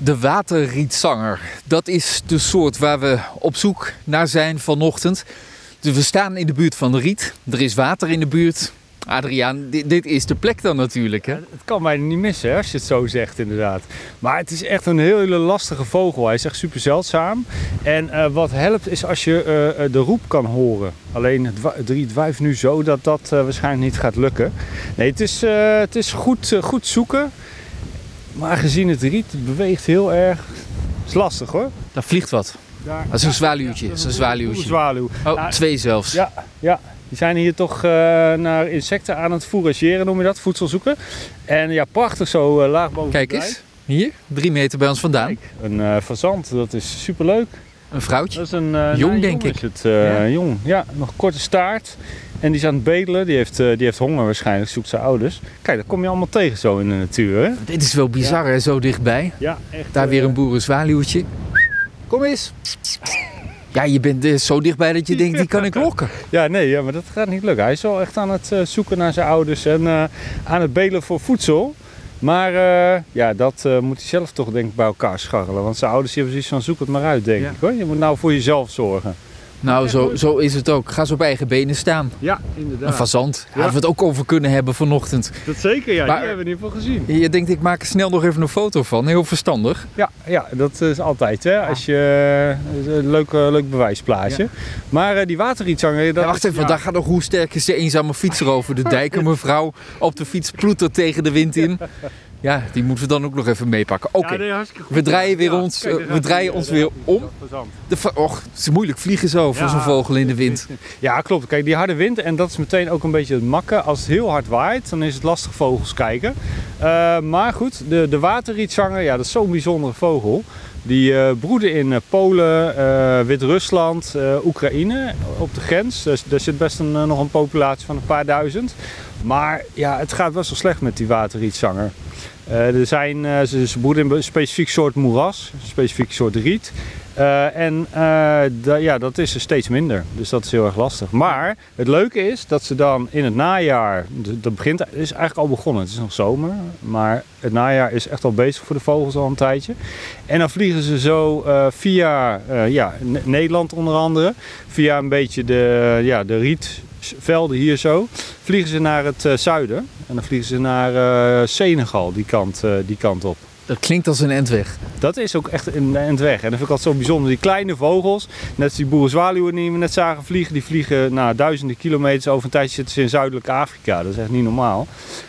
De waterrietzanger. Dat is de soort waar we op zoek naar zijn vanochtend. Dus we staan in de buurt van de riet. Er is water in de buurt. Adriaan, dit, dit is de plek dan natuurlijk. Hè? Het kan bijna niet missen als je het zo zegt inderdaad. Maar het is echt een hele lastige vogel. Hij is echt super zeldzaam. En eh, wat helpt is als je eh, eh, de roep kan horen. Alleen het, riet wuift nu zo dat dat waarschijnlijk niet gaat lukken. Nee, het is, het is goed, goed zoeken. Maar gezien het riet, beweegt heel erg. Is lastig hoor. Daar vliegt wat. Daar, Dat is een zwaluwtje. Ja, Dat is een zwaluwtje. zwaluw. Oh, Ja, twee zelfs. Ja, ja. Die zijn hier toch eh, naar insecten aan het fourageren, noem je dat, voedsel zoeken. En ja, prachtig zo eh, laag boven Kijk eens. Hier, drie meter bij ons vandaan. Kijk, een eh fazant, dat is superleuk. Een vrouwtje. Dat is een eh, Jong, nou, denk jong ik. Is het, Ja. Jong, ja, nog een korte staart. En die is aan het bedelen, die heeft, eh, die heeft honger waarschijnlijk, zoekt zijn ouders. Kijk, dat kom je allemaal tegen zo in de natuur. Hè? Dit is wel bizar, hè, zo dichtbij. Ja, echt. Daar eh, weer een boerenzwaluwtje. Kom eens. Ja, je bent eh, zo dichtbij dat je denkt, die kan ik lokken. Ja, nee, ja, maar dat gaat niet lukken. Hij is wel echt aan het zoeken naar zijn ouders en aan het bedelen voor voedsel. Maar ja, dat moet hij zelf toch denk ik bij elkaar scharrelen. Want zijn ouders hebben zoiets van zoek het maar uit, denk Ja. ik hoor. Je moet nou voor jezelf zorgen. Nou, zo, zo is het ook. Ga zo op eigen benen staan. Ja, inderdaad. Een fazant. Daar Ja. hadden we het ook over kunnen hebben vanochtend. Dat zeker, ja. Maar- die hebben we in ieder geval gezien. Je denkt, ik maak er snel nog even een foto van. Heel verstandig. Ja, ja dat is altijd hè. Als je, eh, een leuk, eh, leuk bewijsplaatje. Dat Maar eh, die waterrietzanger... Dat Ja, wacht even, daar gaat nog hoe sterk is de eenzame fietser over de dijk. Een mevrouw op de fiets ploetert tegen de wind in. Ja, die moeten we dan ook nog even meepakken. Oké, Ja, we draaien weer Ja, ons, kijk, eh, we draaien ons daar weer om. de Och, het is moeilijk vliegen zo voor Ja. zo'n vogel in de wind. Ja, klopt. Kijk, die harde wind, en dat is meteen ook een beetje het makken. Als het heel hard waait, dan is het lastig vogels kijken. Eh, maar goed, de, de waterrietzanger, ja, dat is zo'n bijzondere vogel. Die eh, broeden in eh, Polen, eh, Wit-Rusland, eh, Oekraïne op de grens. Dus, daar zit best een, eh, nog een populatie van een paar duizend. Maar ja, het gaat best wel slecht met die waterrietzanger. Eh, er zijn, eh, ze, ze broeden in een specifiek soort moeras, een specifiek soort riet. Eh, en ja, dat is er steeds minder. Dus dat is heel erg lastig. Maar het leuke is dat ze dan in het najaar, dat begint, is eigenlijk al begonnen. Het is nog zomer, maar het najaar is echt al bezig voor de vogels al een tijdje. En dan vliegen ze zo via ja, Ne- Nederland onder andere, via een beetje de, ja, de rietvelden hier zo, vliegen ze naar het eh, zuiden. En dan vliegen ze naar eh, Senegal, die kant, eh, die kant op. Dat klinkt als een endweg. Dat is ook echt een endweg. En dat vind ik altijd zo bijzonder. Die kleine vogels, net als die boerenzwaluwen die we net zagen vliegen, die vliegen nou, duizenden kilometers over een tijdje zitten ze in zuidelijk Afrika. Dat is echt niet normaal.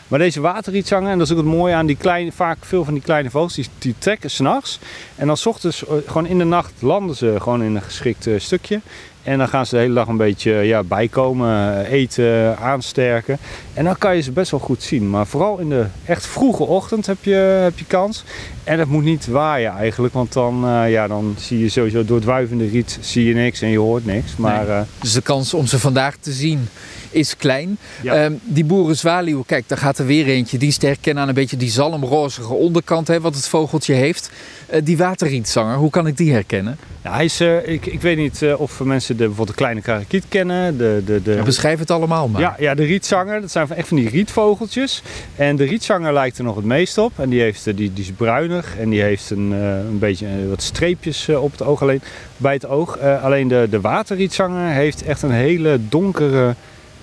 Maar deze waterrietzanger, en dat is ook het mooie aan die kleine, vaak veel van die kleine vogels, die, die trekken s'nachts. En dan 's ochtends, eh, gewoon in de nacht, landen ze gewoon in een geschikt eh, stukje. En dan gaan ze de hele dag een beetje ja, bijkomen, eh, eten, aansterken. En dan kan je ze best wel goed zien. Maar vooral in de echt vroege ochtend heb je, heb je kans. En het moet niet waaien eigenlijk, want dan, ja, dan zie je sowieso door het wuivende riet zie je niks en je hoort niks. Maar Nee. Dus de kans om ze vandaag te zien is klein. Ja. Ehm, die boerenzwaluw, kijk, daar gaat er weer eentje. Die is te herkennen aan een beetje die zalmrozige onderkant, hè, wat het vogeltje heeft. Eh, die waterrietzanger, hoe kan ik die herkennen? ja, hij is, eh, ik, ik weet niet eh, of mensen de, bijvoorbeeld de kleine karakiet kennen. De, de, de, Ja, beschrijf het allemaal maar. Ja, ja, de rietzanger, dat zijn echt van die rietvogeltjes. En de rietzanger lijkt er nog het meest op. En die, heeft, die, die is bruinig en die heeft een, een beetje wat streepjes op het oog alleen, bij het oog. Alleen de, de waterrietzanger heeft echt een hele donkere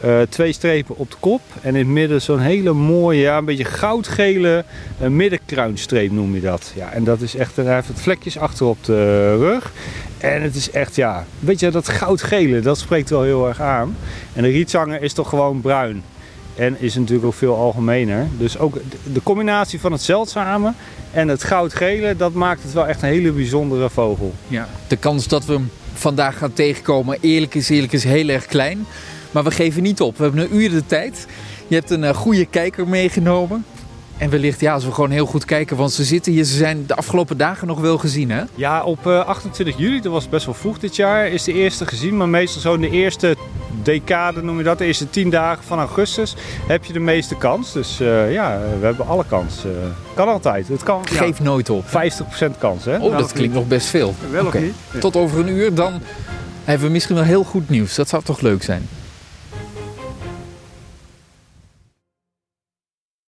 eh, twee strepen op de kop. En in het midden zo'n hele mooie, ja, een beetje goudgele eh, middenkruinstreep noem je dat. Ja, en dat is echt, hij heeft wat vlekjes achter op de rug. En het is echt, ja, weet je, dat goudgele, dat spreekt wel heel erg aan. En de rietzanger is toch gewoon bruin. En is natuurlijk ook veel algemener. Dus ook de combinatie van het zeldzame en het goudgele, dat maakt het wel echt een hele bijzondere vogel. Ja. De kans dat we hem vandaag gaan tegenkomen, eerlijk is eerlijk, is heel erg klein. Maar we geven niet op. We hebben een uur de tijd. Je hebt een eh, goede kijker meegenomen. En wellicht, ja, als we gewoon heel goed kijken, want ze zitten hier, ze zijn de afgelopen dagen nog wel gezien, hè? Ja, op eh, 28 juli, dat was best wel vroeg dit jaar, is de eerste gezien. Maar meestal zo in de eerste decade, noem je dat, de eerste 10 dagen van augustus, heb je de meeste kans. Dus eh, ja, we hebben alle kans. Eh, kan altijd. Het kan ja, Geef nooit op. 50% kans, hè? Oh, dat klinkt nog best veel. Wel of niet? Tot over een uur, dan hebben we misschien wel heel goed nieuws. Dat zou toch leuk zijn?